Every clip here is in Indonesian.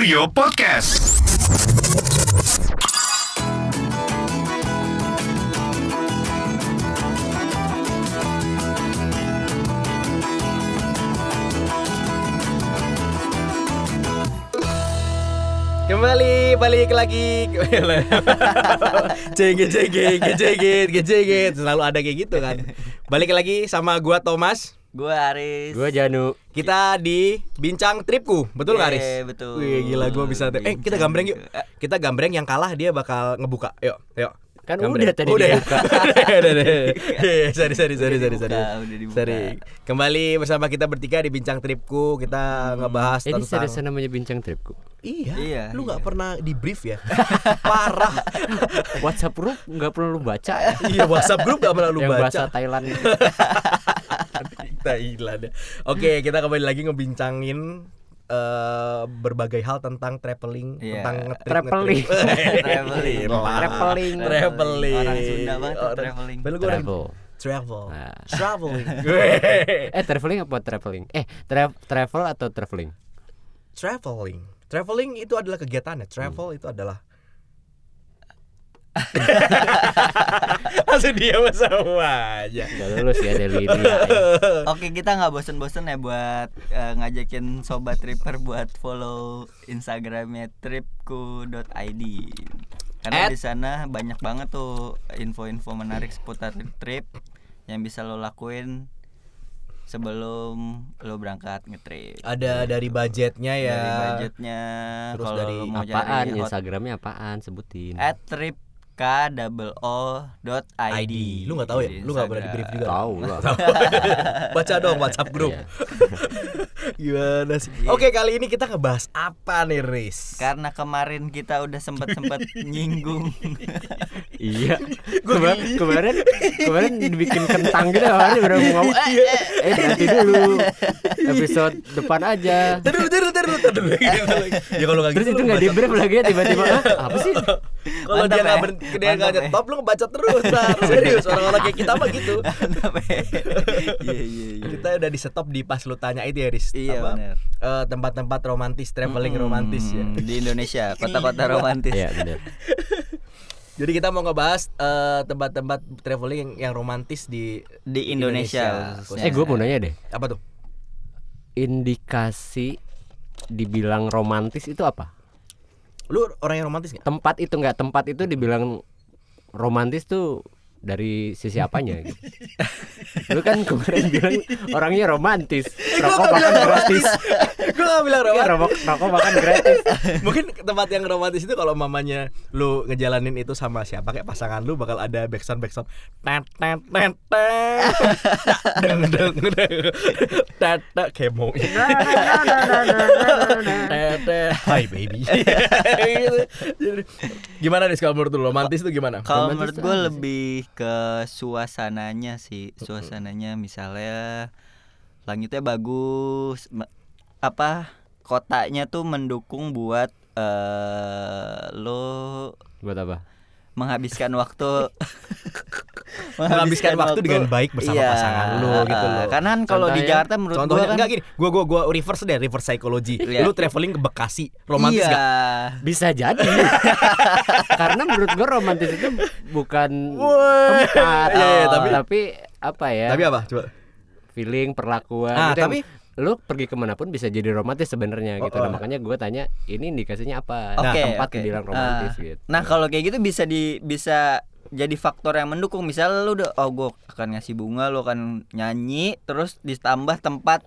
Kurio Podcast. Kembali balik lagi Jengit jengit jengit jengit Selalu ada kayak gitu kan Balik lagi sama gua Thomas Gue Aris. Gua Janu. Kita di Bincang Tripku Betul nggak Aris? Iya, betul. Wih gila gua bisa Eh kita Bincang gambreng yuk. Kita gambreng yang kalah dia bakal ngebuka Yuk yuk Kan Gambreng. udah tadi udah dibuka. udah, udah. Iya, sorry, sorry, sorry, sorry, sorry. dibuka, udah dibuka. Sorry. Kembali bersama kita bertiga di Bincang Tripku. Kita ngebahas Ini tentang seriusan namanya bincang tripku. Iya, Iya, lu nggak iya. pernah di brief ya? Parah. WhatsApp group nggak perlu lu baca. ya. iya, WhatsApp grup gak pernah lu Yang baca. bahasa Thailand. Thailand. ya. Oke, kita kembali lagi ngebincangin eh, berbagai hal tentang traveling, Iya. tentang ngetrip, Traveling. ngetrip. Traveling. Traveling. traveling. Orang Sunda banget tuh, Orang- traveling. Travel. Travel. Nah. Traveling. Eh traveling apa traveling? Eh tra travel atau traveling? traveling. Traveling itu adalah kegiatannya. Travel itu adalah Langsung dia semua aja. Gak lulus ya dari ini. ya. Oke, kita nggak bosen-bosen ya buat eh, ngajakin sobat tripper buat follow Instagramnya tripku.id. Karena At- di sana banyak banget tuh info-info menarik seputar trip yang bisa lo lakuin sebelum lo berangkat ngetrip. Ada dari budgetnya ya. Dari budgetnya, Terus kalau dari Apaan? Instagramnya apaan? Sebutin. at trip k.o.id ID. Lu nggak tahu ya? Lu nggak pernah di brief juga. Tahu lah. Baca dong WhatsApp grup. Iya. Gimana sih? Oke, kali ini kita ngebahas apa nih, Riz? Karena kemarin kita udah sempet sempet nyinggung Iya. Kemar kemarin kemarin dibikin kentang gitu kemarin udah mau ngomong. Eh, eh, eh nanti dulu. Episode depan aja. Terus terus terus terus. Ya kalau nggak Terus gitu itu lu nggak di brief lagi ya tiba-tiba "Hah, apa sih? Kalau dia nggak ya. ber- dia nggak Mantap ya. nyetop lu ngebaca terus. Bar. Serius orang-orang kayak kita mah gitu. Iya iya iya. Kita udah di stop di pas lu tanya itu ya, Riz. Iya, Apa? benar. Eh, tempat-tempat romantis, traveling Mm, romantis ya. Di Indonesia, kota-kota romantis. Iya benar. Jadi kita mau ngebahas eh, tempat-tempat traveling yang, yang romantis di Di Indonesia. khususnya. Eh gue mau nanya deh. apa tuh? Indikasi dibilang romantis itu apa? Lu orang yang romantis nggak? Tempat itu nggak tempat itu dibilang romantis tuh dari sisi apanya gitu. Lu kan kemarin bilang orangnya romantis. Rokok makan gratis. Gue gak bilang Iya, romantis. rokok, rokok makan gratis. Mungkin tempat yang romantis itu kalau mamanya lu ngejalanin itu sama siapa kayak pasangan lu bakal ada backsound backsound tet tet tet tet deng deng deng tet tet tet hi baby Gitu. Jadi, gimana nih kalau menurut lu romantis itu gimana Kalau menurut gue lebih ke suasananya sih, suasananya misalnya langitnya bagus, apa kotanya tuh mendukung buat eh lo Buat apa? menghabiskan waktu Menghabiskan waktu dengan baik bersama Iya, pasangan lu gitu loh. Karena kan kalau di Jakarta menurut Contohnya gua kan enggak gini, gua gua gua reverse deh, reverse psychology. Iya. Lu traveling ke Bekasi, romantis iya. gak? Bisa jadi. Karena menurut gue romantis itu bukan tempat, Iya, iya, tapi- tapi apa ya? Tapi apa? Coba. feeling, perlakuan. Ah, Itu yang tapi- lu pergi ke mana pun bisa jadi romantis sebenarnya gitu. Oh, Nah, oh. makanya gue tanya, ini indikasinya apa? Oke, tempat oke. dibilang romantis Ah, gitu. Nah, kalau kayak gitu bisa di bisa jadi faktor yang mendukung. Misal lu udah oh gue akan ngasih bunga, lu akan nyanyi, terus ditambah tempat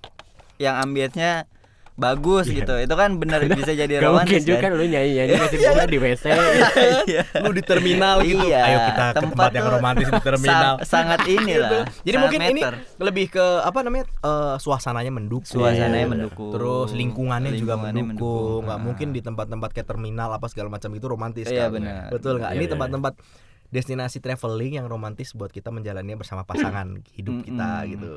yang ambience bagus gitu. Itu kan benar bisa jadi Gak mungkin romantis juga kan. lu nyanyi nyanyi kasih bunga di WC. Iya. Lu di terminal gitu. Iya, Ayo kita ke tempat yang romantis di terminal. sa- sangat inilah. Gitu. Jadi sangat mungkin ini meter. lebih ke apa namanya? eh, suasananya mendukung. Suasananya mendukung. Terus lingkungannya, juga Lingkungannya mendukung. mendukung. Nggak Ah. mungkin di tempat-tempat kayak terminal apa segala macam itu romantis Iya, kan? benar. Betul nggak? Iya, Ini iya, tempat-tempat destinasi traveling yang romantis buat kita menjalaninya bersama pasangan hidup kita gitu.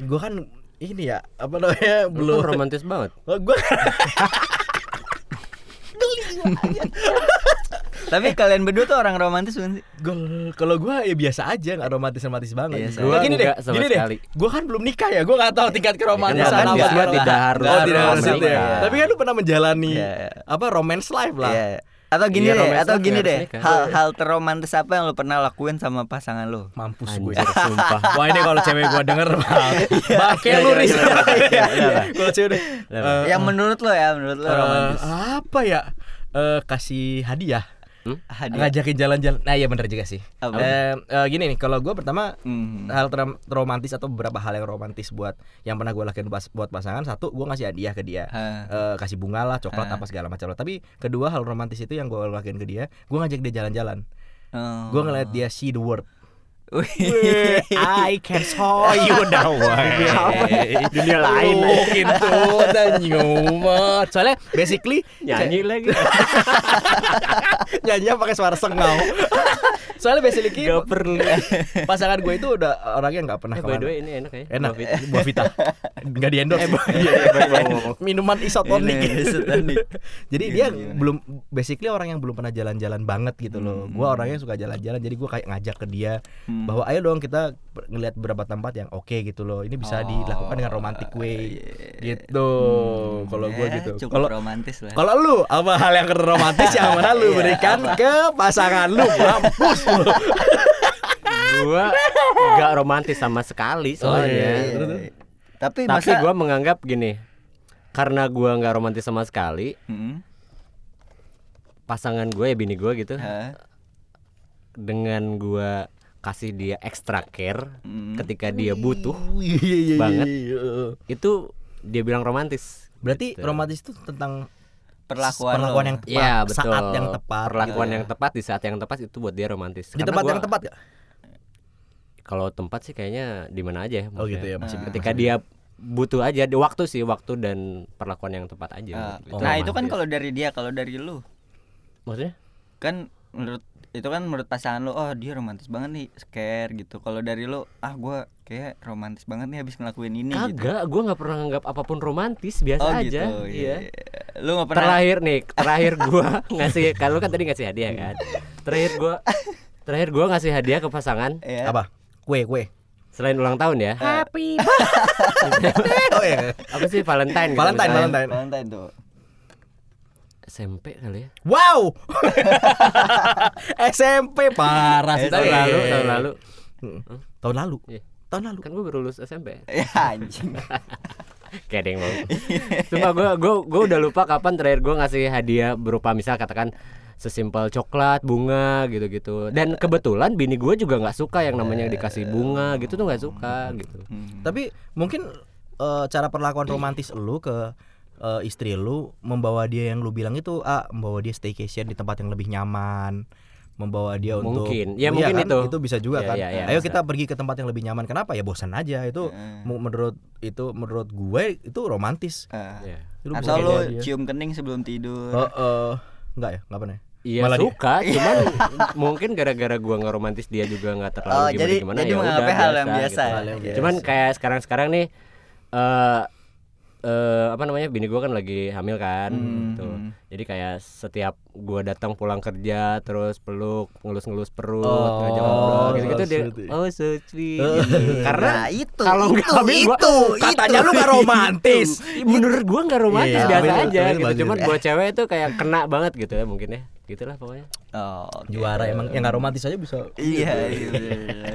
Gue kan ini ya apa namanya Lu belum kan romantis banget. Oh, gua Tapi kalian berdua tuh orang romantis bukan sih? Gol, kalau gua ya biasa aja, nggak romantis romantis banget. Biasa. Gua gini deh, gini deh. sekali. Gua kan belum nikah ya, gua nggak tahu tingkat keromantisan kan apa. semua tidak harus Oh, tidak harus itu ya. nikah. Tapi kan lu pernah menjalani Iya, iya. apa romance life lah. Atau gini Iya, deh, atau gini deh. nikah. Hal hal terromantis apa yang lu pernah lakuin sama pasangan lu? Mampus gue. Sumpah. Wah ini kalau cewek gua denger lu Iya, Riz. iya, iya, iya. Kalau cewek udah, eh, yang menurut lo ya, menurut lo eh, romantis. apa ya? Eh, kasih hadiah, Hadiah. ngajakin jalan-jalan. Nah iya bener juga sih. Apa? Eh, eh, gini nih, kalau gua pertama Hmm. hal ter- romantis atau beberapa hal yang romantis buat yang pernah gue lakuin pas, buat pasangan satu gue ngasih hadiah ke dia. Eh, kasih bunga lah coklat Ah. apa segala macam lah tapi kedua hal romantis itu yang gue lakuin ke dia gue ngajak dia jalan-jalan Oh. gue ngeliat dia see the world. I can show you the way Dunia lain. Mungkin tuh dan nyumet Soalnya basically Nyanyi lagi. Nyanyi pakai suara sengau Soalnya basically Gak perlu. Pasangan gue itu udah orangnya nggak pernah Eh, by the ke mana. way ini enak ya. Enak, Buah Vita. buah vita Nggak di endorse Eh, iya, iya. Minuman isotonik. Jadi dia gimana? belum Basically orang yang belum pernah jalan-jalan banget gitu loh Hmm. Gua orangnya suka jalan-jalan Jadi gua kayak ngajak ke dia Hmm. Bahwa ayo dong kita ngeliat beberapa tempat yang oke gitu loh Ini bisa Oh, dilakukan dengan romantic way iya. Gitu Hmm, Kalau gua ya, gitu Kalau romantis lah. kalau lu apa hal yang romantis yang mana lu Iya, berikan apa? ke pasangan lu mampus lu. Gua gak romantis sama sekali Oh, soalnya. iya, Iya, iya. Tapi, Tapi masa gua menganggap gini. Karena gua nggak romantis sama sekali, Hmm. pasangan gue ya bini gue gitu, Hah? dengan gua kasih dia extra care Hmm. ketika dia butuh, Iya, iya, iya, Banget. iya. itu dia bilang romantis. Berarti Gitu. romantis itu tentang Perlakuan, perlakuan yang tepat, Iya betul. saat yang tepat. Perlakuan gitu. yang tepat di saat yang tepat itu buat dia romantis. di Karena tempat gua- yang tepat gak? Kalau tempat sih kayaknya di mana aja. Oh gitu ya masih Ketika dia butuh aja di waktu sih waktu dan perlakuan yang tepat aja. Ah, Itu nah itu kan kalau dari dia, kalau dari lu maksudnya kan menurut itu kan menurut pasangan lu oh dia romantis banget nih scare gitu kalau dari lu ah gua kayak romantis banget nih habis ngelakuin ini gitu kagak, gue nggak pernah nganggap apa pun romantis biasa oh aja. gitu Iya. iya. lu nggak pernah Terakhir nih, terakhir gua ngasih kalau kan tadi ngasih hadiah kan. Terakhir gua terakhir gua ngasih hadiah ke pasangan ya. Apa? Kue, kue. selain ulang tahun ya. Happy Oh iya. Apa sih Valentine? gitu Valentine. Valentine. Valentine tuh SMP kali ya. Wow. SMP parah sih Tahun lalu, tahun lalu. Hmm. Tahun lalu. Iya. Tahun lalu. Kan gue baru lulus SMP. ya anjing Kayak ada yang mau. Cuma gue gue gue udah lupa kapan terakhir gue ngasih hadiah berupa misal katakan sesimpel coklat, bunga gitu-gitu. Dan kebetulan bini gue juga nggak suka yang namanya dikasih bunga gitu tuh nggak suka gitu. Hmm. Tapi mungkin eh, cara perlakuan romantis lu ke eh, istri lu membawa dia yang lu bilang itu ah membawa dia staycation di tempat yang lebih nyaman membawa dia untuk Mungkin. Ya, Iya mungkin kan? itu. itu bisa juga Iya, kan iya, iya, ayo bisa. kita pergi ke tempat yang lebih nyaman kenapa ya bosan aja itu mu- menurut itu menurut gue itu romantis Ah. Iya. Lu bisa lu dia. cium kening sebelum tidur Eh, eh, enggak ya enggak pernah ya? Iya Malah dia- suka, cuman mungkin gara-gara gua nggak romantis dia juga nggak terlalu Oh, gimana jadi- gimana jadi ya udah, hal yang biasa. gitu. Hal yang biasa. Cuman kayak sekarang-sekarang nih eh eh apa namanya bini gua kan lagi hamil kan Hmm, gitu. hmm. Jadi kayak setiap gua datang pulang kerja terus peluk ngelus-ngelus perut Oh, ngajak ngobrol gitu-gitu dia sweet. oh so sweet gitu. Karena Nah, itu kalau nggak itu, hamil gua itu, katanya itu. lu gak romantis menurut gua nggak romantis Iya, biasa aja gitu cuman buat cewek itu kayak kena banget gitu ya mungkin ya gitulah pokoknya Oh, oke. juara emang yang gak romantis aja bisa Iya, iya. bener-bener.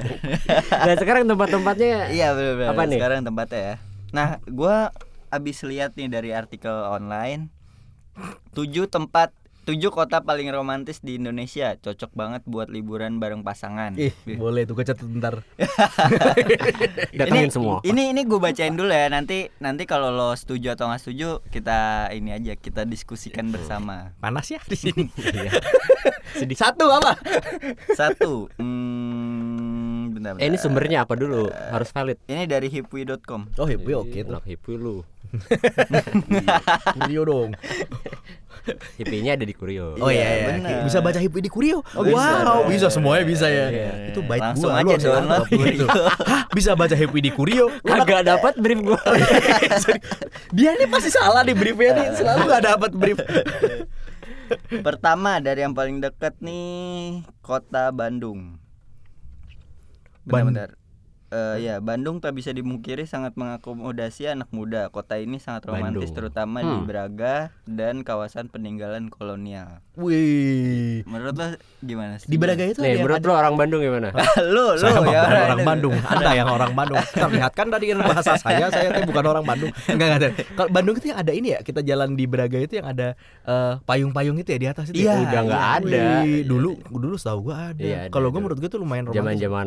Nah sekarang tempat-tempatnya Iya benar-benar. Apa nih? Sekarang tempatnya ya. Nah, gua abis lihat nih dari artikel online tujuh tempat tujuh kota paling romantis di Indonesia cocok banget buat liburan bareng pasangan. ih boleh tuh gue catat bentar datengin ini, semua Ini ini gue bacain dulu ya. Nanti nanti kalau lo setuju atau nggak setuju kita ini aja kita diskusikan bersama. panas ya di sini sedih satu apa Satu. Hmm, bentar, eh ini bentar. sumbernya apa dulu harus valid Ini dari hipwi.com. oh happy oke tuh Anak hippie lu Kurio dong Hippinya ada di Kurio Oh iya, iya. benar. bisa baca Hipwi di Kurio. Oh, bisa. wow, bisa semuanya bisa ya. Iya. Itu baik Langsung gua. aja lu download gitu. Hah, bisa baca Hipwi di Kurio. Kagak dapat brief gua Dia ini pasti salah di briefnya nih, selalu gak dapat brief. Pertama dari yang paling dekat nih kota Bandung. Benar-benar. Eh, ya, Bandung tak bisa dimungkiri sangat mengakomodasi anak muda. Kota ini sangat romantis Bandung. terutama di Hmm. Braga dan kawasan peninggalan kolonial. Wih. Menurut lo gimana sih? Di Braga itu Nih, yang menurut lo orang Bandung gimana? lu lu saya mah ya orang orang Bandung. Anda yang orang Bandung. Terlihat kan dari bahasa saya, saya tuh bukan orang Bandung. Enggak enggak. ada. Kalau Bandung itu yang ada ini ya, kita jalan di Braga itu yang ada eh, payung-payung itu ya di atas itu. Iya, ya? Udah nggak iya. ada. Wih, dulu dulu setahu gua ada. Iya, ada, Kalau gua menurut gua tuh lumayan romantis. Zaman-zaman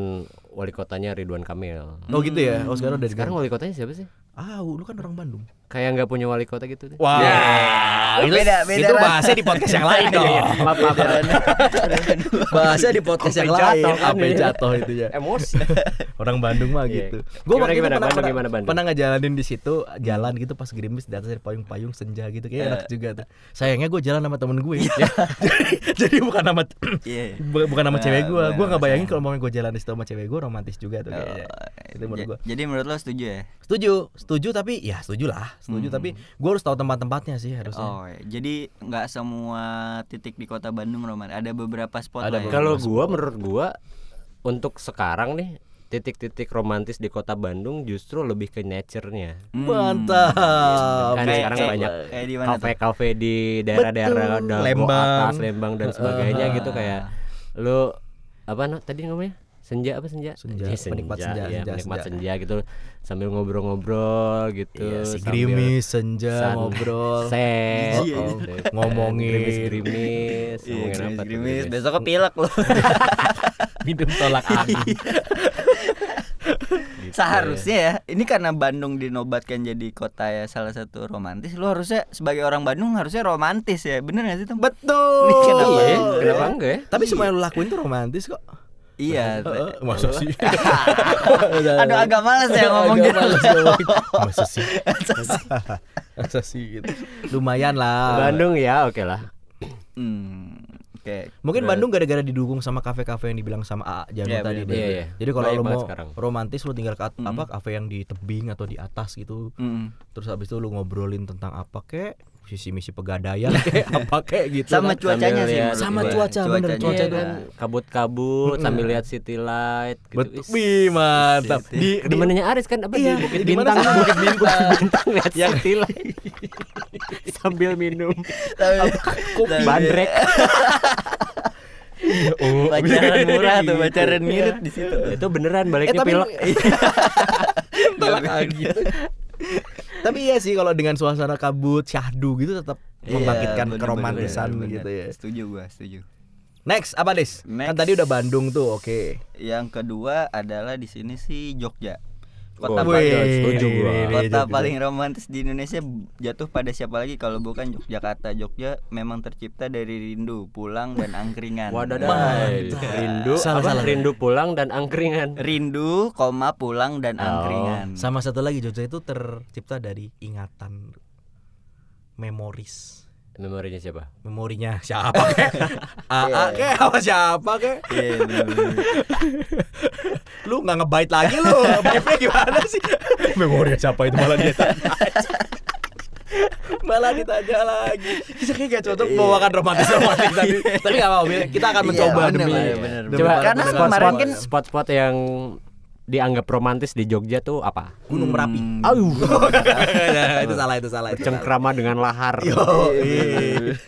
wali kotanya Ridwan Kamil. Oh gitu ya. Oh sekarang udah Sekarang wali kotanya siapa sih? Ah, lu kan orang Bandung. Kayak nggak punya wali kota gitu deh. Wah, itu, Beda- beda itu bahasa di podcast yang lain dong. Maaf, maaf. bahasa di podcast yang lain. jatuh kan jatuh itu ya. Emosi. Orang Bandung mah Iya. gitu. Gimana, waktu itu pernah, Bandung, pernah, gimana, Bandung? pernah ngejalanin di situ jalan gitu pas gerimis di atas payung-payung senja gitu kayak enak juga tuh. Sayangnya gue jalan sama temen gue. jadi, bukan sama Iya. bu- bukan sama cewek gue. bukan Gue nggak bayangin kalau mau gue jalan di situ sama cewek gue romantis juga tuh kayaknya. Oh, Itu menurut gue. Jadi menurut lo setuju ya? Setuju, setuju tapi ya setuju lah, setuju Hmm. tapi gue harus tahu tempat-tempatnya sih harusnya. Oh, jadi nggak semua titik di kota Bandung romantis. Ada beberapa spot Ada lah ya. Kalau gua menurut gua untuk sekarang nih titik-titik romantis di kota Bandung justru lebih ke nature-nya. Hmm. Mantap. Kan Kayak- sekarang kayak- banyak kayak di mana tuh? kafe-kafe di daerah-daerah Lembang. atas, Lembang dan sebagainya gitu kayak lu apa no, tadi ngomongnya? Senja apa senja? Senja, Eh, penikmat senja, ya, senja, penikmat senja. senja gitu sambil ngobrol-ngobrol gitu. Iya, si sambil gerimis senja san- ngobrol. Set, Oh, aja. oh. Ngomongin. gerimis-gerimis, Iya, ngomongin apa gerimis? Besok kepilek lo. minum tolak angin. Gitu. Seharusnya ya, ini karena Bandung dinobatkan jadi kota ya salah satu romantis, lu harusnya sebagai orang Bandung harusnya romantis ya. Bener gak sih, Tem? Betul. Ini kenapa Iya, ya? kenapa enggak ya? Tapi semua yang lu lakuin tuh romantis kok. Iya. Heeh, Masa sih? Aduh agak males ya ngomong Agak gitu. males. Masa sih? Masa sih gitu. Lumayan lah. Ah. Bandung ya, oke lah. Hmm, Oke. Mungkin Bandung gara-gara didukung sama kafe-kafe yang dibilang sama A Jano Iya, tadi bener, deh. Iya, iya. Jadi kalau lu banget mau sekarang. romantis lu tinggal ke Mm. apa kafe yang di tebing atau di atas gitu. Mm. Terus habis itu lu ngobrolin tentang apa kek visi misi pegadaian kayak apa kayak gitu Sama kan. cuacanya Sambil sih Sama gua. cuaca, bener, cuaca Iya kan, kabut-kabut sambil lihat city light gitu. Betul. Wih, mantap. City. Di, di Demennya Aris kan apa Iya, di Bukit di Bintang, sih? Bukit Bintang, Bintang lihat Yang- city light sambil minum Tapi- kopi tapi- bandrek. oh, Pacaran murah tuh, Gitu. pacaran ngirit di situ. Itu beneran Eh, baliknya tapi pilek. tolak angin. Tapi iya sih kalau dengan suasana kabut syahdu gitu tetap Iya, membangkitkan bener, keromantisan bener, bener. gitu ya. Setuju gua, setuju. Next apa Des? Kan tadi udah Bandung tuh, oke. Yang kedua adalah di sini sih Jogja. Oh, Kota Wih, paling setuju gua. Kota paling romantis di Indonesia jatuh pada siapa lagi kalau bukan Yogyakarta. Jogja memang tercipta dari rindu, pulang dan angkringan. Wadadai. Rindu Salah, apa? salah. Rindu pulang dan angkringan. Rindu, koma pulang dan Oh, angkringan. Sama satu lagi Jogja itu tercipta dari ingatan memoris. Memorinya siapa? Memorinya siapa kek? AA kek apa siapa kek? Iya, bener-bener. Lu nggak ngebait lagi lu. Briefnya gimana sih? Memorinya siapa itu malah dia tanya. malah ditanya lagi. Kita kayak gak cocok bawakan romantis romantis tadi. Tapi gak apa-apa. Kita akan Iya, mencoba bener, demi. bener, bener. demi Coba karena kemarin kan spot-spot yang dianggap romantis di Jogja tuh apa? Gunung Merapi. Hmm. Au, itu salah itu salah itu. salah. cengkrama dengan lahar. Yo, iya.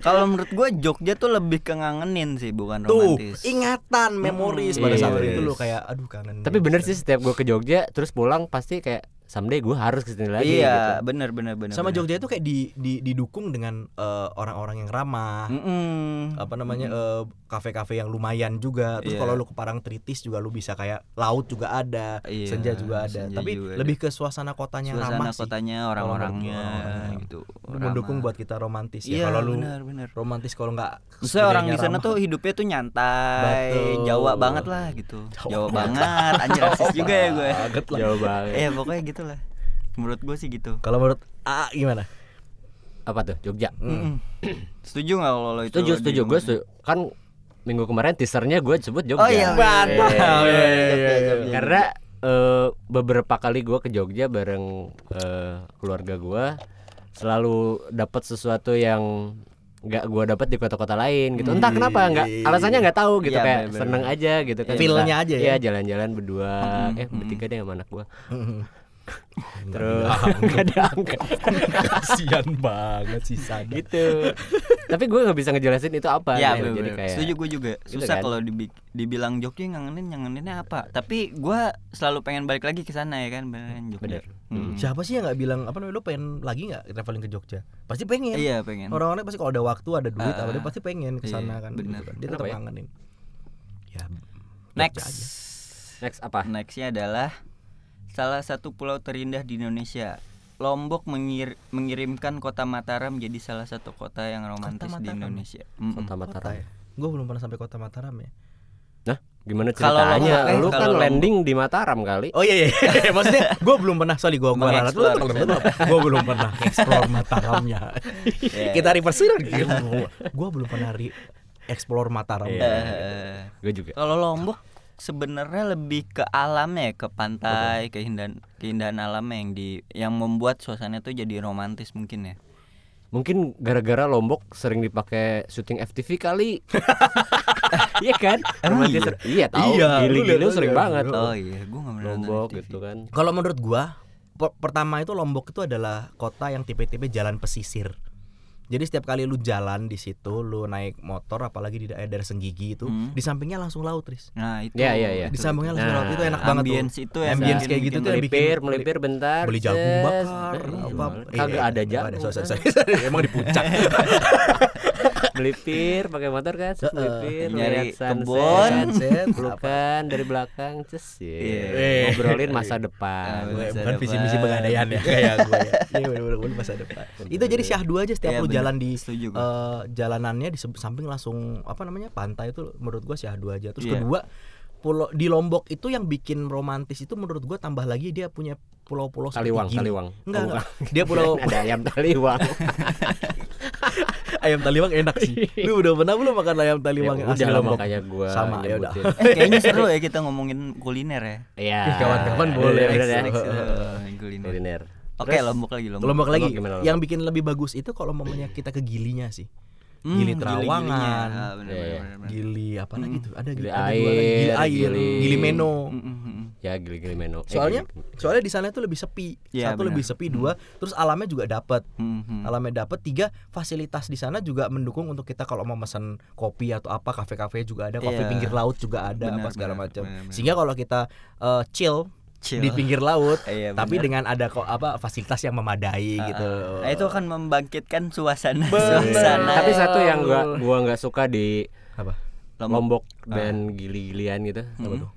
Kalau menurut gue Jogja tuh lebih ke ngangenin sih, bukan Tuh, romantis. ingatan, memoris Hmm, pada iya, saat iya. itu lu kayak aduh kangen. Tapi bener sih setiap gue ke Jogja terus pulang pasti kayak someday gue harus ke sini lagi iya, gitu. bener bener bener. Sama bener. Jogja itu kayak di, di didukung dengan eh, orang-orang yang ramah. Mm-mm. apa namanya eh, kafe-kafe yang lumayan juga terus Iya. kalau lu ke Parangtritis juga lu bisa kayak laut juga ada Iya, senja juga ada senja tapi juga ada. lebih ke suasana kotanya Suasana ramah sih kotanya orang-orangnya orang-orangnya. gitu. Lu mendukung ramah. buat kita romantis Iya, ya kalau lu bener bener. romantis kalau nggak Maksudnya orang di sana ramah. tuh hidupnya tuh nyantai, Betul. Jawa banget lah gitu. Jawa Jawa, banget, anjir rasis juga ya gue. lah. Jauh banget. Eh pokoknya gitu lah. Menurut gue sih gitu. kalau menurut A gimana Apa tuh Jogja? Mm-mm. setuju nggak kalau lo itu? Setuju, setuju. Gue setuju. Kan minggu kemarin teasernya gue sebut Jogja. Oh iya, Mantap. iya, iya, iya, Iya. Karena eh, beberapa kali gue ke Jogja bareng eh, keluarga gue selalu dapat sesuatu yang nggak gua dapat di kota-kota lain gitu entah kenapa nggak alasannya nggak tahu gitu Iya, kayak bener-bener. seneng aja gitu kan Feel-nya aja ya? iya jalan-jalan berdua eh bertiga deh sama anak gua terus nggak diangkat Kasian banget sih Sada. gitu tapi gue nggak bisa ngejelasin itu apa Ya, gitu. bener, jadi bener. kayak setuju gue juga. Gitu Susah kan? kalau dibi- dibilang Jogja ngangenin ngangeninnya apa. Tapi gue selalu pengen balik lagi ke sana ya kan beneran Jogja. Bener. Hmm. Siapa sih yang nggak bilang apa namanya lu pengen lagi nggak traveling ke Jogja? Pasti pengen. Iya pengen. Orang-orang pasti kalau ada waktu, ada duit, Ah, apa dia pasti pengen ke sana iya, kan. gitu kan. Dia tetap ya? ngangenin. Ya. Next. Next apa Nextnya adalah salah satu pulau terindah di Indonesia. Lombok mengir- mengirimkan kota Mataram jadi salah satu kota yang romantis di Mataram. Indonesia. Mm-mm. kota Kota Mataram ya. Gue belum pernah sampai kota Mataram ya. nah gimana Kalau ceritanya eh, lu kalau kan Lombok. landing di Mataram kali Oh iya iya, iya. maksudnya gue belum pernah sorry gue gue Mengeksplor. gue belum pernah explore Mataramnya. Iya. Kita reverse lagi. Gue belum pernah re explore Mataram. Iya. Gue juga Kalau Lombok sebenarnya lebih ke alam ya, ke pantai, keindahan keindahan alam yang di yang membuat suasana tuh jadi romantis mungkin ya. mungkin gara-gara Lombok sering dipakai syuting FTV kali iya kan Emang Romantis iya? ser- iya tahu Iya, lu gili-gili sering banget Oh iya, gua nggak pernah nonton Lombok FTV. gitu kan Kalau menurut gua per- pertama itu Lombok itu adalah kota yang tipe-tipe jalan pesisir. Jadi setiap kali lu jalan di situ, lu naik motor apalagi di daerah Senggigi itu, Hmm. di sampingnya langsung laut, Tris. Nah, itu. Iya, iya, iya. Di sampingnya langsung Nah, laut itu enak banget tuh. ambience itu ya Ambience kayak gitu tuh melipir melipir bentar beli jagung bakar Eh, apa kagak iya, ada nggak jagung emang di puncak melipir pakai motor kan melipir Nyari lihat sunset, kebun. Pelukan dari belakang ces ya. Iya. ngobrolin masa depan Gue Masa bukan visi misi pegadaian ya kayak gue ya. Iya bener-bener masa depan. Itu jadi syahdu aja setiap Iya, lu bener. jalan di eh, jalanannya di samping langsung apa namanya pantai itu menurut gua syahdu aja. Terus Iya. kedua pulau di Lombok itu yang bikin romantis itu menurut gua tambah lagi dia punya pulau-pulau Taliwang, gini. Taliwang. Enggak, Oh, enggak. Dia pulau ada ayam taliwang ayam taliwang enak sih. Lu udah pernah belum makan ayam taliwang Ya yang asli udah lah, Lombok? makanya gua Sama, ya udah. Eh, kayaknya seru ya kita ngomongin kuliner ya. Iya. Kawan-kawan boleh. Bener ya. Eh, kuliner. Kuliner. Oke, Terus, Lombok lagi Lombok. Lombok lagi. Lombok? Yang bikin lebih bagus itu kalau mamanya kita ke Gilinya sih. Hmm, Gili. Terawangan. Ah, bener, Iya, bener, iya. bener, bener. Gili apa lagi tuh? Ada Gili ada dua lagi. Gili air, air, gili- gili meno. Mm, mm. Ya gili-gili meno. Eh, Soalnya gili- soalnya di sana itu lebih sepi. Iya, Satu benar. lebih sepi, dua terus alamnya juga dapat. Hmm, hmm. Alamnya dapat, tiga fasilitas di sana juga mendukung untuk kita kalau mau pesan kopi atau apa, kafe-kafe juga ada, kopi Iya. pinggir laut juga ada Benar, apa segala macam. Sehingga kalau kita eh, chill, Chill. di pinggir laut, Iya, tapi benar. dengan ada kok apa fasilitas yang memadai gitu. Nah, itu akan membangkitkan suasana Bener. suasana. Tapi satu yang gua gua nggak suka di apa? Lombok dan gili-gilian gitu. Apa tuh?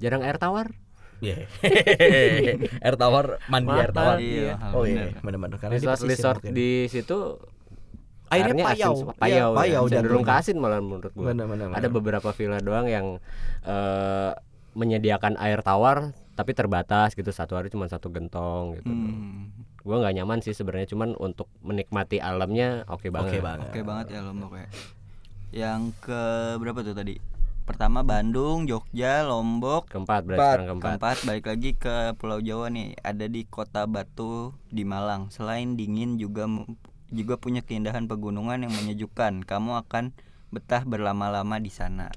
Jarang air tawar. Iya. air tawar, mandi air Mahal, tawar. iya, Oh benar. iya, benar-benar karena di Resort pesisir resort mungkin. di situ Airnya payau. asin, Iya, payau, payau ya. cenderung ke asin malah menurut gua. Benar, benar, Ada benar. beberapa villa doang yang eh, menyediakan air tawar tapi terbatas gitu satu hari cuma satu gentong gitu. Hmm. Gua nggak nyaman sih sebenarnya cuman untuk menikmati alamnya oke banget. Oke banget. Oke banget ya Lombok ya. Yang ke berapa tuh tadi? Pertama Bandung, Jogja, Lombok. Keempat berarti keempat. Keempat balik lagi ke Pulau Jawa nih. Ada di Kota Batu di Malang. Selain dingin juga juga punya keindahan pegunungan yang menyejukkan. Kamu akan betah berlama-lama di sana.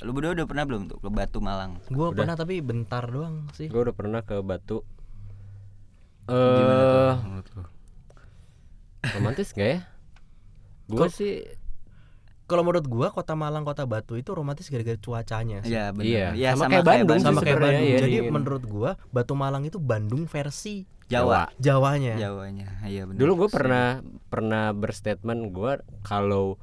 Lu berdua udah pernah belum tuh ke Batu Malang? Gue Udah. pernah tapi bentar doang sih. Gue udah pernah ke Batu. Gimana tuh Eh, lu? romantis gak ya? Gue Kok- sih Kalau menurut gua Kota Malang, Kota Batu itu romantis gara-gara cuacanya sih. Iya benar. Iya. Ya, Sama kayak Bandung sih Sama kayak sebenarnya, Bandung. iya, Jadi dingin. menurut gua Batu Malang itu Bandung versi Jawa. Jawanya. Jawanya. Iya benar. dulu gue pernah pernah berstatement gue kalau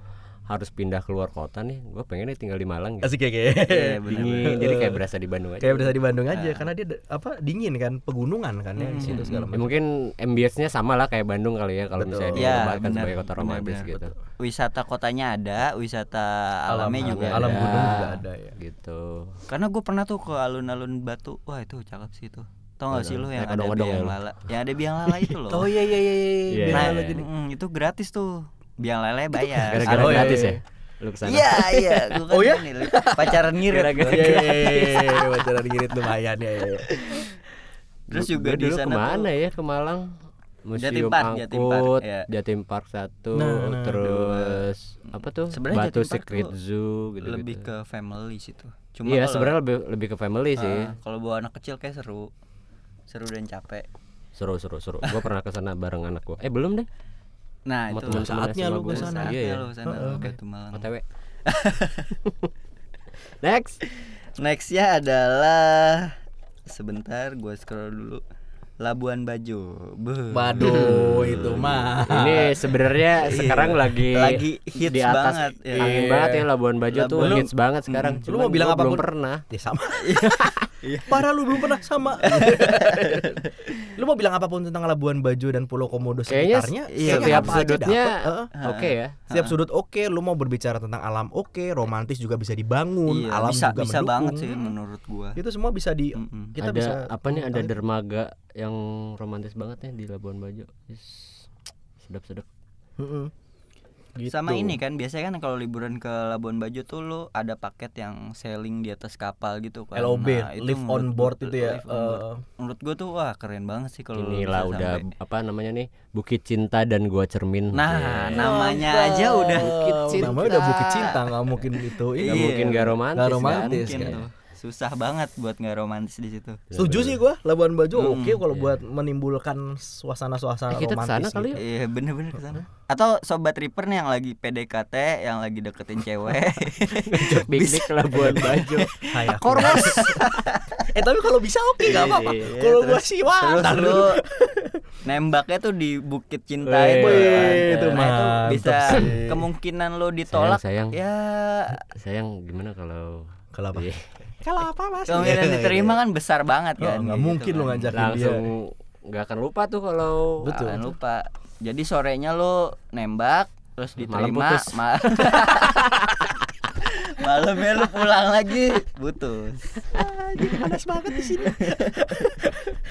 harus pindah keluar kota nih, gue pengennya tinggal di Malang gitu. Asik ya kayak. Iya, benar. Dingin, jadi kayak berasa di Bandung aja. Kayak berasa di Bandung aja karena dia apa dingin kan, pegunungan kan ya di situ segala Ya, mungkin ambience-nya sama lah kayak Bandung kali ya kalau Betul. misalnya Iya, digambarkan benar, sebagai kota romantis benar, gitu. wisata kotanya ada, wisata alamnya juga alam ada. gunung juga ada ya. Gitu. Karena gue pernah tuh ke alun-alun Batu, wah itu cakep sih itu. Tau gak sih lu yang ada biang ya lala? Yang ada biang lala itu loh. Oh iya iya iya iya. Iya, Nah, iya. mm, itu gratis tuh. Biang lele bayar. Gara-gara Oh, iya, gratis iya. ya. Lu ke sana. Iya iya, gua kan Oh, iya? ini, Li. pacaran ngirit. Gara-gara Iya iya iya, iya iya pacaran girit lumayan ya. ya. Terus juga di sana ke mana tuh ya ke Malang? Museum Jatim Park, Jatim Park, Angkut, ya. Jatim Park satu, Nah, nah. terus apa tuh? Sebenarnya Batu Jatim Park Secret Zoo gitu. lebih ke family situ. Cuma Iya, sebenarnya lebih lebih ke family sih. Ah, kalau bawa anak kecil kayak seru. Seru dan capek. Seru seru seru. Gua pernah ke sana bareng anak gua. Eh, belum deh. Nah, itu saatnya lu ke sana. Iya ya. lu sana Heeh, ke oke. Batu Malang. OTW. Next. Nextnya adalah sebentar gue scroll dulu Labuan Bajo. Beuh. Waduh, itu mah. Ini sebenarnya sekarang lagi Lagi hits di atas banget, ya. angin Iya. banget ya Labuan Bajo tuh Labuan- hits banget sekarang. Lu mau bilang gua belum pernah. Ya sama. Parah lu belum pernah sama. lu mau bilang apa pun tentang Labuan Bajo dan Pulau Komodo Kayaknya sekitarnya, iya, setiap apa sudutnya oke ya. Setiap sudut oke, lu mau berbicara tentang alam oke, romantis juga bisa dibangun, Iya, alam bisa juga bisa mendukung. banget sih menurut gua. Itu semua bisa di Mm-mm. kita ada bisa apa nih ada dermaga yang romantis banget ya di Labuan Bajo. Sedap-sedap. Heeh. Gitu. Sama ini kan biasanya kan kalau liburan ke Labuan Bajo tuh lu ada paket yang sailing di atas kapal gitu kan. LOB, Nah, itu live on board itu ya. eh, menurut gua tuh wah keren banget sih kalau Inilah udah sampai. apa namanya nih Bukit Cinta dan Gua Cermin. Nah, Yeah. namanya aja udah Bukit Cinta. Namanya udah Bukit Cinta, nggak mungkin itu. Iya. Nggak mungkin gak romantis. Nggak kan? romantis. mungkin kan. tuh. Susah banget buat nggak romantis di situ. Setuju sih gua Labuan Bajo Hmm, oke kalau iya. buat menimbulkan suasana-suasana Eh, kita romantis. ke sana kali gitu. Iya bener-bener ke sana Atau sobat Reaper nih yang lagi PDKT Yang lagi deketin cewek Piknik ke Labuan Bajo. Kormos eh tapi kalau bisa oke nggak apa-apa. Iya, Kalau gua sih wah, Terus lu dulu. Nembaknya tuh di Bukit Cinta itu itu Nah, mantep bisa sih. Kemungkinan lu ditolak Sayang, sayang. Ya Sayang gimana kalau Kalau apa? Iya. Kalau apa Mas? Kemungkinan Iya, diterima iya. kan besar banget Oh, kan nggak gitu mungkin lu kan. ngajakin langsung dia. nggak akan lupa tuh kalau Betul. Lupa Jadi sorenya lu nembak Terus Malam diterima putus. ma- Malamnya lu pulang lagi Putus Jadi panas banget di sini.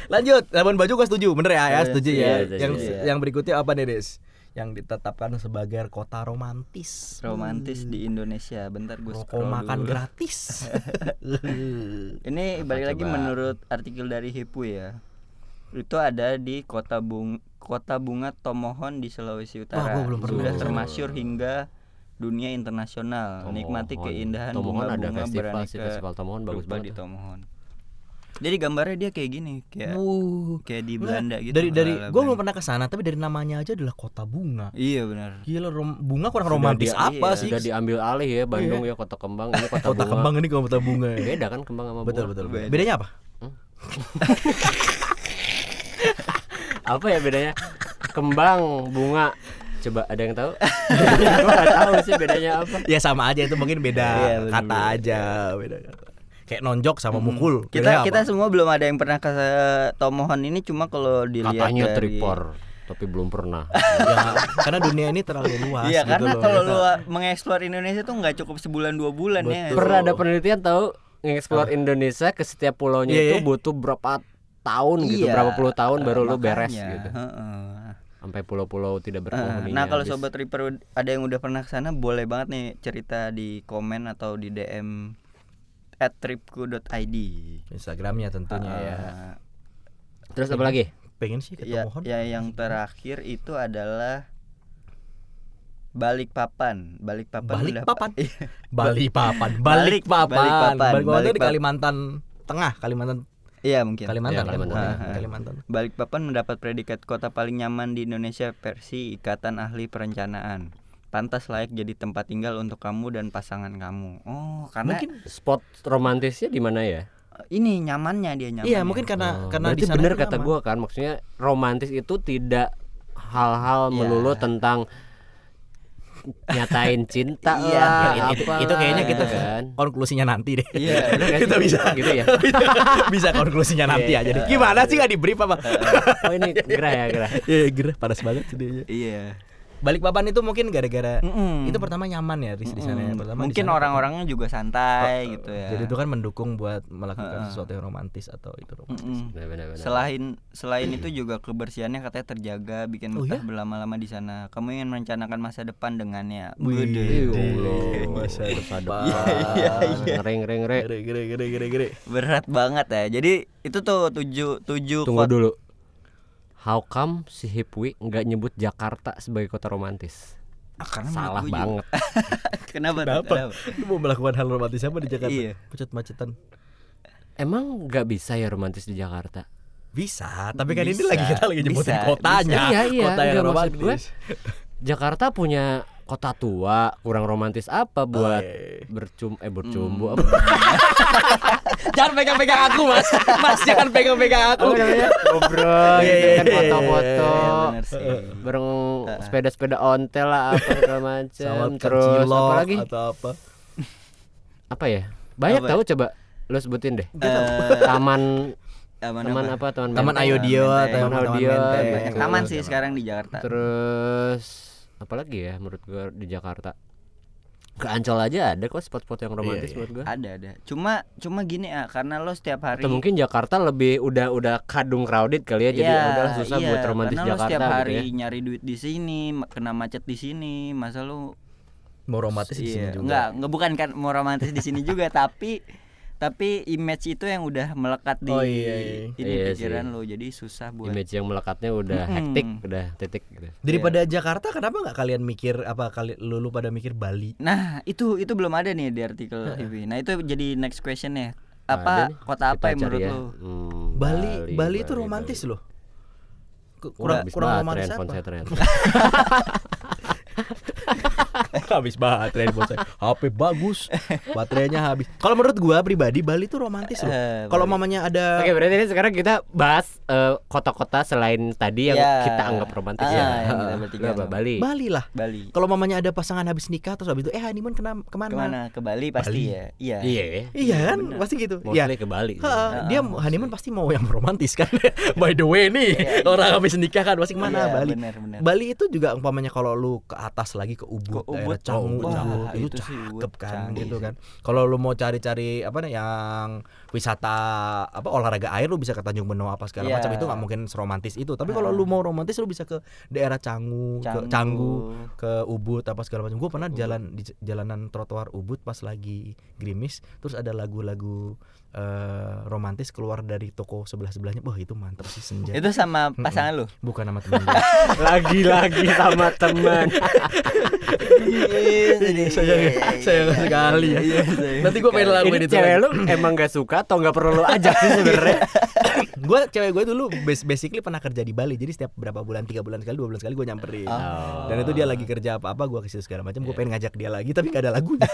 Lanjut, Labuan Bajo gua setuju, bener ya? Ya, Iya, setuju iya, ya. setuju, Yang iya. yang berikutnya apa nih, Des? Yang ditetapkan sebagai kota romantis. romantis di Indonesia. Bentar gue Rokok scroll makan dulu. gratis. Ini balik lagi coba? menurut artikel dari Hipu ya. Itu ada di Kota Bung Kota Bunga Tomohon di Sulawesi Utara. gua belum pernah Sudah termasyur hingga dunia internasional. Tomohon. Nikmati keindahan Tomohon ada bunga-bunga festival beraneka sih, festival Tomohon bagus banget di. Tomohon. Jadi gambarnya dia kayak gini, kayak Wuh. kayak di Belanda gitu. Dari dari gua belum pernah ke sana, tapi dari namanya aja adalah kota bunga. Iya benar. Gila rom- bunga kurang Sudah romantis dia- apa iya, sih? sudah diambil alih ya Bandung ya kota kembang ini kota, Kota bunga. kembang ini kota bunga. ya. Beda kan kembang sama Betul bunga? betul. Beda. Bedanya apa? Apa ya bedanya? Kembang, bunga. Coba ada yang tahu? Gua nggak tahu sih bedanya apa. Ya sama aja itu mungkin beda Iya, bener, kata bener. aja, beda kata. Kayak nonjok sama Hmm. mukul. Kita kita apa? semua belum ada yang pernah ke Tomohon ini cuma kalau dilihat Katanya dari tripor, tapi belum pernah. Ya, karena dunia ini terlalu luas Iya gitu karena loh. kalau lu mengeksplor Indonesia tuh nggak cukup sebulan dua bulan ya. Betul. Pernah ada penelitian tahu ngeksplor Indonesia ke setiap pulaunya Iya, itu iya. butuh berapa tahun gitu, Iya, berapa puluh tahun baru lu beres gitu. heeh. Sampai pulau-pulau tidak berpenghuni. Nah kalau sobat Reaper ada yang udah pernah ke sana boleh banget nih cerita di komen atau di DM at tripku.id Instagramnya tentunya ya. Eh, Terus apa lagi? Pengen sih ya, ketemu Hon. ya yang terakhir itu adalah Balikpapan Balikpapan Balikpapan? mendapat- Iya. Balikpapan, Balik- Balikpapan. Balikpapan, Balikpapan itu di Balikpapan. Kalimantan Tengah, Kalimantan Iya mungkin Kalimantan, kan? Kalimantan. Pokoknya, Ah, ah. Kalimantan. Balikpapan mendapat predikat kota paling nyaman di Indonesia versi Ikatan Ahli Perencanaan. Pantas layak jadi tempat tinggal untuk kamu dan pasangan kamu. Oh, karena Mungkin Spot romantisnya di mana ya? ini nyamannya dia nyaman. iya, mungkin karena Oh, karena berarti di sana bener itu kata gua kan, maksudnya romantis itu tidak hal-hal Iya. melulu tentang nyatain cinta Iya, lah, Ya, itu, apa itu kayaknya kita ya kan. konklusinya nanti deh. Iya, kan? kita bisa gitu ya. bisa konklusinya nanti Iya. aja deh. Gimana sih nggak di brief apa? Oh ini gerah ya gerah. Iya, gerah panas banget sih dia. Iya. Balikpapan itu mungkin gara-gara Mm-mm. itu pertama nyaman ya di di sana. ya. Mm-mm. Pertama Mungkin sana orang-orangnya juga santai pertama- gitu ya. Jadi itu kan mendukung buat melakukan Heeh. sesuatu yang romantis atau itu romantis. Mm-mm. Benar, benar, benar. Selain selain itu juga kebersihannya katanya terjaga, bikin Oh, betah iya? berlama-lama di sana. Kamu ingin merencanakan masa depan dengannya. Wih, Masa masa depan. Iya, iya. Reng reng reng. Berat banget ya. Jadi itu tuh tujuh tujuh Tunggu kot- dulu. How come si Hipwi nggak nyebut Jakarta sebagai kota romantis? Ah, karena Salah banget. Kenapa? Kenapa? Kenapa? Lu mau melakukan hal romantis apa di Jakarta? Iya. Macet-macetan. Emang nggak bisa ya romantis di Jakarta? Bisa, tapi kan ini Bisa, lagi kita lagi nyebutin bisa, kotanya. bisa. Iya, iya, Kota yang romantis. gue, Jakarta punya kota tua, kurang romantis apa buat iya, iya. bercum eh Hmm. bercumbu apa? jangan pegang-pegang aku, Mas. Mas jangan pegang-pegang aku. Ngobrol Iya, gitu kan foto-foto. Iya, bener sih. Bareng sepeda-sepeda ontel lah apa segala macam. Terus apa lagi? atau apa? Apa ya? Banyak Apa? tahu coba lu sebutin deh. Eh, Taman taman taman apa? apa? Taman Taman. Ayodio Taman Taman betul. Banyak taman sih sekarang di Jakarta. Terus apa lagi ya menurut gua di Jakarta? Ke Ancol aja ada kok spot-spot yang romantis Iya, iya. menurut gua. Ada ada. Cuma cuma gini ya, karena lo setiap hari Atau mungkin Jakarta lebih udah udah kadung crowded kali ya jadi Iya, ya udahlah susah iya, buat romantis karena lo Jakarta setiap gitu hari ya. nyari duit di sini, kena macet di sini, masa lu Mau romantis di sini iya, juga. enggak, enggak bukan kan mau romantis di sini juga, tapi tapi image itu yang udah melekat di Oh, iya, iya. ini Iya pikiran sih. lo, jadi susah buat Image yang melekatnya udah Mm-mm. hektik, udah titik gitu. Daripada Jakarta kenapa nggak kalian mikir apa kali lu, lu pada mikir Bali? Nah, itu itu belum ada nih di artikel ini. Nah, itu jadi next question ya. Ada Apa nih, kota apa yang menurut ya. lo? Bali, Hmm, Bali, Bali, itu romantis loh. Ku- Kurang Kurang, romantis apa? habis baterai buat saya. HP bagus, baterainya habis. Kalau menurut gua pribadi Bali itu romantis loh. Eh, Kalau mamanya ada Oke, berarti ini sekarang kita bahas eh, kota-kota selain tadi yang Ya. kita anggap romantis Ah, ya. yang apa? anggap. Bali. Bali lah. Bali. Kalau mamanya ada pasangan habis nikah terus habis itu eh honeymoon kena ke mana? Ke mana? Ke Bali pasti Bali. ya. Iya. Iya. Iya kan, benar. pasti gitu. Mostly Iya. ke Bali. Ha, Ah, dia honeymoon pasti mau yang romantis kan. By the way nih, Iya, iya. orang habis nikah kan pasti ke mana Iya, Bali. benar, benar. Bali itu juga umpamanya kalau lu ke atas lagi ke Ubud, Ke daerah Ubud, Canggu, Ubud, itu, itu sih Ubud cakep kan canggih gitu sih. kan. Kalau lu mau cari-cari apa nih yang wisata apa olahraga air lu bisa ke Tanjung Benoa apa segala Iya. macam itu nggak mungkin seromantis itu. Tapi kalau lu mau romantis lu bisa ke daerah Canggu, ke Canggu. Canggu, ke Ubud apa segala macam. Gue pernah jalan di jalanan trotoar Ubud pas lagi gerimis, terus ada lagu-lagu eh, romantis keluar dari toko sebelah sebelahnya. Wah itu mantap sih senja. Itu sama pasangan lu. Bukan nama teman gue. Lagi-lagi sama teman. sayang, sayang sekali ya. Iya, sayang Nanti gue pengen lakuin Ini itu. cewek lu emang gak suka atau gak perlu lu ajak sih sebenarnya? Gue cewek gue dulu bas- basically pernah kerja di Bali. Jadi setiap berapa bulan tiga bulan sekali dua bulan sekali gue nyamperin. Oh. dan itu dia lagi kerja apa apa gue kasih segala macam. Gue pengen ngajak dia lagi tapi gak ada lagunya.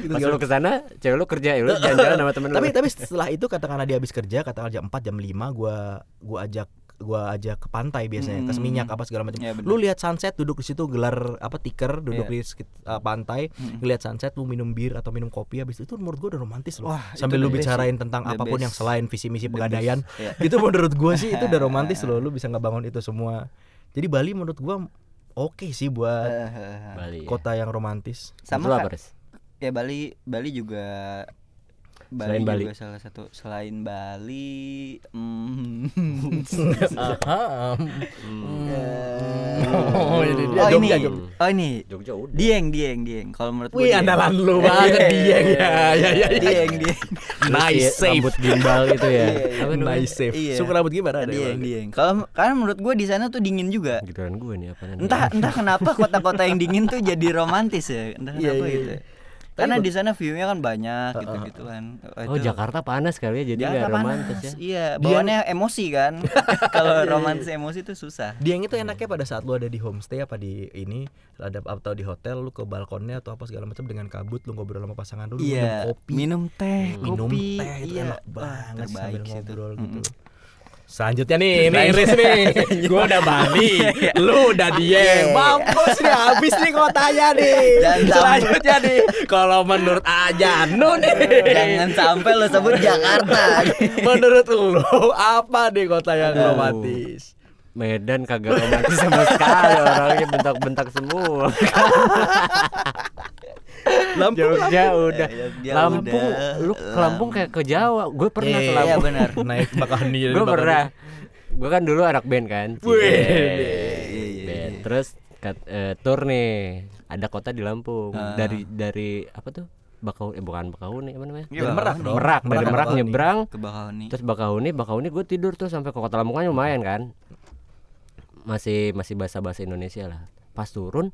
Gitu Pas lu ke sana, cewek lu kerja ya? Lu jalan-jalan sama temen lu. tapi tapi setelah itu katakanlah dia habis kerja katakanlah jam 4 jam 5 gue gua ajak gua ajak ke pantai biasanya ke Hmm. Seminyak apa segala macam Ya, lu lihat sunset duduk di situ gelar apa tiker duduk Iya. di sekit- uh, pantai Hmm. ngelihat sunset lu minum bir atau minum kopi habis itu menurut gua udah romantis loh Wah, itu sambil lu bicarain sih. tentang The apa pun best. yang selain visi misi The pegadaian. Iya. itu menurut gua sih itu udah romantis loh lu bisa ngebangun itu semua jadi Bali menurut gua oke sih buat Bali. ya. kota yang romantis Sama? Ya Bali Bali juga Selain Bali Bali. juga salah satu selain Bali hmm. Oh, ini dia. oh ini oh ini Jogja udah. Dieng Dieng Dieng kalau menurut Wih gua Dieng. andalan lu banget Dieng ya ya ya ya. Dieng Dieng Nice Iya, save Rambut gimbal itu ya. Iya, iya. Nice save. Iya. Suka rambut gimana ada? Dieng? Dieng kalau karena menurut gua di sana tuh dingin juga Giliran gue nih apa entah entah kenapa kota-kota yang dingin tuh jadi romantis ya entah Iya, kenapa iya, gitu iya. Karena di sana view-nya kan banyak gitu-gitu kan Oh, Jakarta panas kali ya jadi Jakarta gak romantis ya. Iya, bawaannya emosi kan. Kalau romantis emosi itu susah. Dieng itu enaknya pada saat lu ada di homestay apa di ini ada atau di hotel lu ke balkonnya atau apa segala macam dengan kabut lu ngobrol sama pasangan lu, lu minum Iya, kopi minum teh, minum kopi, teh itu iya, enak banget terbaik sambil sih itu. ngobrol Mm-mm. Selanjutnya nih, nih Riz nih. Gua udah Bali, lu udah Dieng. Iya. Mampus nih habis nih kotanya nih. Selanjutnya nih, kalau menurut aja nu nih. Jangan sampai lo sebut Jakarta. Menurut lu apa nih kota yang Aduh. romantis? Medan kagak romantis sama sekali orangnya bentak-bentak semua. Lampung Jogja udah. Ya, Jogja Lampung, udah. lu ke Lampung kayak ke Jawa. Gue pernah ke Iya, Iya Lampung. benar. naik Bakahuni Gue pernah. Gue kan dulu anak band kan. Wih. Cie. Band. Terus kat- eh, tour nih. Ada kota di Lampung. Ah. Dari dari apa tuh? Bakau eh bukan Bakauni apa namanya? Iya, Dari Merak Bakahuni. dong. Merak, dari Merak Merak Bakahuni. nyebrang ke Bakahuni. terus Bakahuni, Bakahuni gue tidur tuh sampai ke Kota Lampung kan lumayan kan. Masih masih bahasa-bahasa Indonesia lah. Pas turun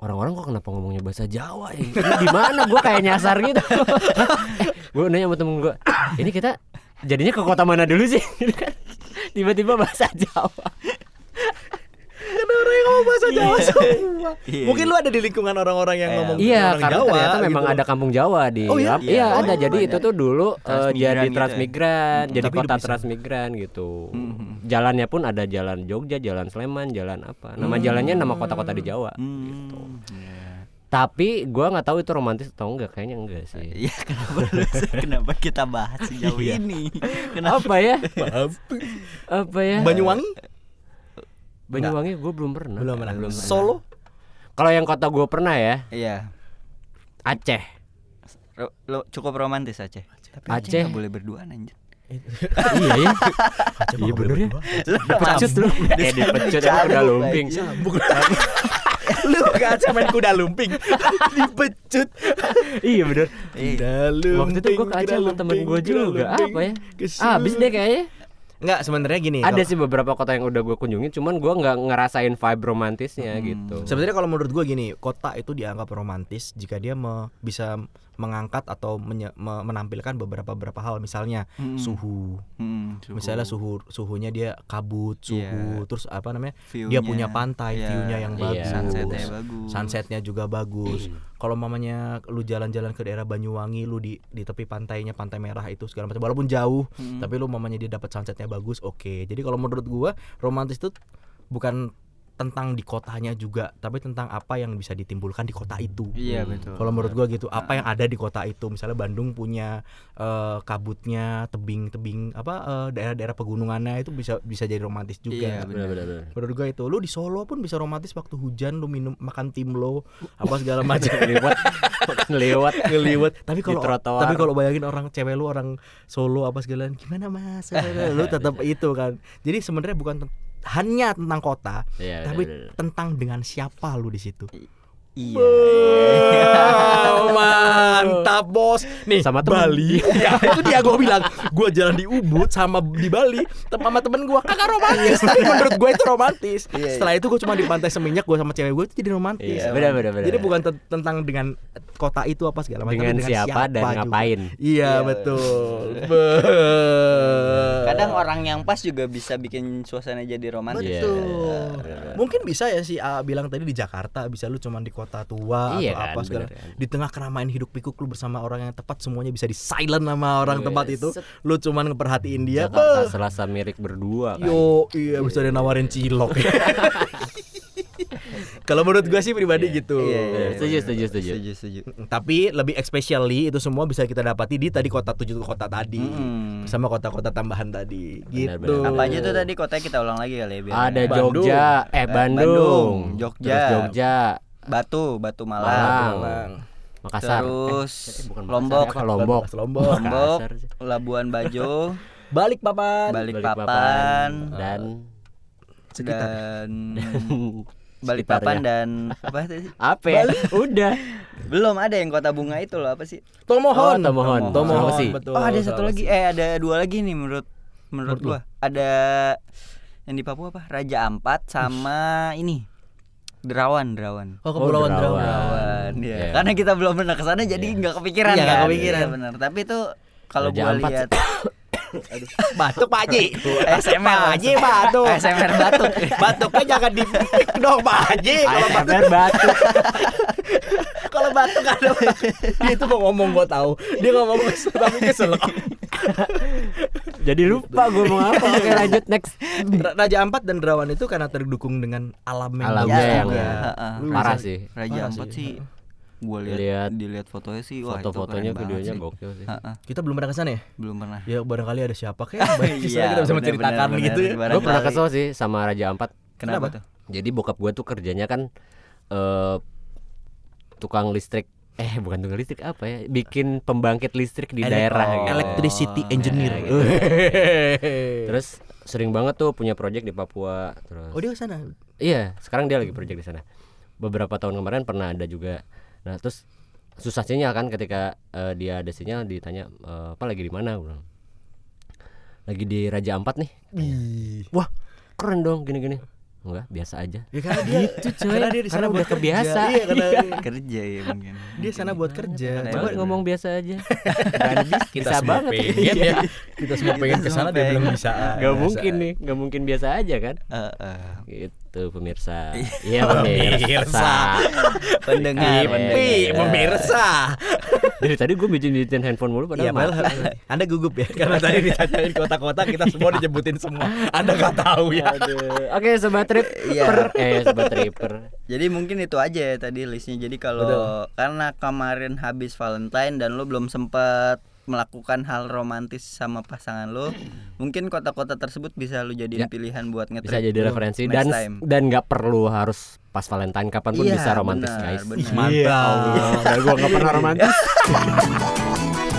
orang-orang kok kenapa ngomongnya bahasa Jawa ya? Ini di mana gue kayak nyasar gitu. gue nanya sama temen gue, ini kita jadinya ke kota mana dulu sih? Gitu kan. Tiba-tiba bahasa Jawa. Ada orang yang ngomong bahasa Jawa semua. Iya, Mungkin iya. lu ada di lingkungan orang-orang yang Iya. ngomong Iya, orang karena Jawa. ternyata memang gitu. ada kampung Jawa di Oh, iya? Iya. Iya, Oh, ada. Jadi banyak. itu tuh dulu Transmigran jadi gitu ya? transmigran, jadi tapi kota transmigran gitu. Mhm. Jalannya pun ada jalan Jogja, jalan Sleman, jalan apa. Nama jalannya nama kota-kota di Jawa. Hmm. Iya. Tapi gua nggak tahu itu romantis atau enggak, kayaknya enggak sih. Iya, kenapa kenapa kita bahas sejauh Iya. ini? Kenapa? apa ya? Maaf. Apa ya? Banyuwangi? Banyuwangi gue belum pernah. Belum pernah. pernah. Solo? Kalau yang kota gue pernah ya, Iya. Aceh. Ro- Lo cukup romantis Aceh. Tapi Aceh Aceh. nggak boleh berduaan anjir. iya ya. Iya bener ya. Dipecut lu. Eh dipecut udah lumping. Lu gak aja main kuda lumping Dipecut Iya bener. Kuda Waktu itu gue ke Aceh sama temen gue juga apa ya? Abis deh kayaknya. Enggak sebenarnya gini Ada kalau- sih beberapa kota yang udah gue kunjungin, cuman gue nggak ngerasain vibe romantisnya gitu. Sebenarnya kalau menurut gue gini, kota itu dianggap romantis jika dia me- bisa mengangkat atau menye- me- menampilkan beberapa beberapa hal, misalnya Hmm. suhu, Hmm, suhu. misalnya suhu suhunya dia kabut, suhu, terus apa namanya, dia View-nya. punya pantai, Iya. view-nya yang Iya. bagus, Sunsetnya bagus. sunsetnya juga bagus. Kalau mamanya lu jalan-jalan ke daerah Banyuwangi, lu di di tepi pantainya, pantai merah itu segala macam, walaupun jauh, Hmm. tapi lu mamanya dia dapat sunsetnya bagus, oke. Jadi kalau menurut gua romantis itu bukan tentang di kotanya juga, tapi tentang apa yang bisa ditimbulkan di kota itu. Iya Hmm. betul. Kalau menurut gua gitu, apa yang ada di kota itu, misalnya Bandung punya eh, kabutnya, tebing-tebing apa eh, daerah-daerah pegunungannya itu bisa bisa jadi romantis juga. Iya, benar. Bener-bener. Menurut gua itu, lu di Solo pun bisa romantis waktu hujan, lu minum makan timlo, apa segala macam. lewat lewat ngeliwat tapi kalau tapi kalau bayangin orang cewek lu orang Solo apa segala gimana mas lu tetap itu kan jadi sebenarnya bukan hanya tentang kota Iya, tapi bener-bener. tentang dengan siapa lu di situ Iya. Wow, mantap bos nih Sama temen. Bali ya itu dia gue bilang gue jalan di Ubud sama di Bali sama temen gue kagak romantis tapi menurut gue itu romantis Iya, setelah itu gue cuma di pantai seminyak gue sama cewek gue itu jadi romantis Iya, bener, bener, bener. jadi bukan ten- tentang dengan kota itu apa segala macam dengan tapi siapa dan juga. ngapain. iya Iya, betul Be- Kadang orang yang pas juga bisa bikin suasana jadi romantis. Iya, Betul. bener. Mungkin bisa ya si A bilang tadi di Jakarta bisa lu cuman di kota tua Iya atau kan, apa segala. bener kan. Di tengah keramaian hidup pikuk lu bersama orang yang tepat semuanya bisa di silent sama orang Wes. tempat itu. Lu cuman ngeperhatiin dia. Jakarta beh. Selasa Mirik berdua kan. Yo, iya bisa dia nawarin cilok. Kalau menurut gua sih pribadi gitu. Iya, iya, iya, Setuju, setuju, setuju. Setuju, setuju. Tapi lebih especially itu semua bisa kita dapati di tadi kota tujuh kota tadi. Mm-mm. Sama kota-kota tambahan tadi. Benar, gitu. benar. Apa aja tuh tadi kotanya kita ulang lagi kali ya biar Ada Bandung. Jogja, eh Eh, Bandung, Bandung, Jogja. Terus Jogja, Batu, Batu Malang. Malang. Malang. Makassar. Terus Eh, bukan Makassar, Lombok. apa? Lombok. Lombok. Lombok, sih. Labuan Bajo, Balik papan. Balikpapan, dan Sekitar. dan Sekitarnya. Balikpapan dan apa tadi? apa ya? Udah. Belum ada yang kota bunga itu loh apa sih? Tomohon. Oh, Tomohon. Tomohon. Sulawesi. Betul. oh ada satu lagi, eh ada dua lagi nih menurut menurut Menurut lu? gua. Ada yang di Papua apa? Raja Ampat sama ini Derawan, Derawan. Oh, Kepulauan Oh, Derawan. Derawan. Derawan, ya. Iya. Karena kita belum pernah ke sana jadi nggak kepikiran Iya, nggak kan? kepikiran. Iya, benar. Tapi itu kalau gua Ampat lihat Batuk Pak Haji. SMR Pak Haji batuk. SMR batuk. Batuknya jangan di dong Pak Haji. Kalau batuk, ASMR batu. kalau batuk ada. Dia itu mau ngomong gua tahu. Dia ngomong tapi kesel. Jadi lupa gue mau apa. Oke lanjut next. Ra- Raja Ampat dan Derawan itu karena terdukung dengan alam yang Alamnya yang. Lu parah sih. Raja Ampat sih. Gua lihat Lihat dilihat fotonya sih wah itu Foto-fotonya, keren banget videonya sih. gokil sih. Heeh, Kita belum pernah ke sana ya? belum pernah. Ya barangkali ada siapa kayak di sana Iya, kita bisa benar, menceritakan benar, gitu ya. Gue pernah kesel sih sama Raja Ampat. Kenapa, Kenapa? tuh? Jadi bokap gue tuh kerjanya kan eh tukang listrik. Eh bukan tukang listrik apa ya? Bikin pembangkit listrik di Elek- daerah oh, gitu. Electricity Oh, engineer. ya, gitu. Terus sering banget tuh punya project di Papua. Terus Oh dia ke sana. Iya, sekarang dia lagi project di sana. Beberapa tahun kemarin pernah ada juga. Nah, terus susah sinyal kan ketika eh, dia ada sinyal ditanya eh, apa lagi di mana bilang, lagi di Raja Ampat nih wah keren dong gini gini enggak biasa aja Ya karena dia Gitu, coy. Karena dia di sana Karena buat udah kebiasa. kerja. Iya, karena kerja ya mungkin dia sana buat kerja. Karena coba ngomong biasa aja Kan bis- kita bisa semua banget pengen ya. Kita semua pengen ke sana dia bilang bisa. Gak mungkin nih, gak mungkin biasa aja kan? Eh, eh. Gitu pemirsa. Iya pemirsa. Pendengar Iya, pendengar. Pi, pemirsa. Dari tadi gue bikin handphone mulu Iya, padahal Anda gugup ya karena tadi ditanyain kota-kota kita semua disebutin semua. Anda nggak tahu ya. Oke sobat trip Iya. eh sobat tripper. Jadi mungkin itu aja ya tadi listnya. Jadi kalau karena kemarin habis Valentine dan lu belum sempat melakukan hal romantis sama pasangan lu, mungkin kota-kota tersebut bisa lu jadiin Ya. pilihan buat ngetrip. Bisa jadi referensi next dan time. dan nggak perlu harus pas Valentine kapan pun Iya, bisa romantis benar, guys. benar. Mantap. Iya, Allah. Gue nggak pernah romantis.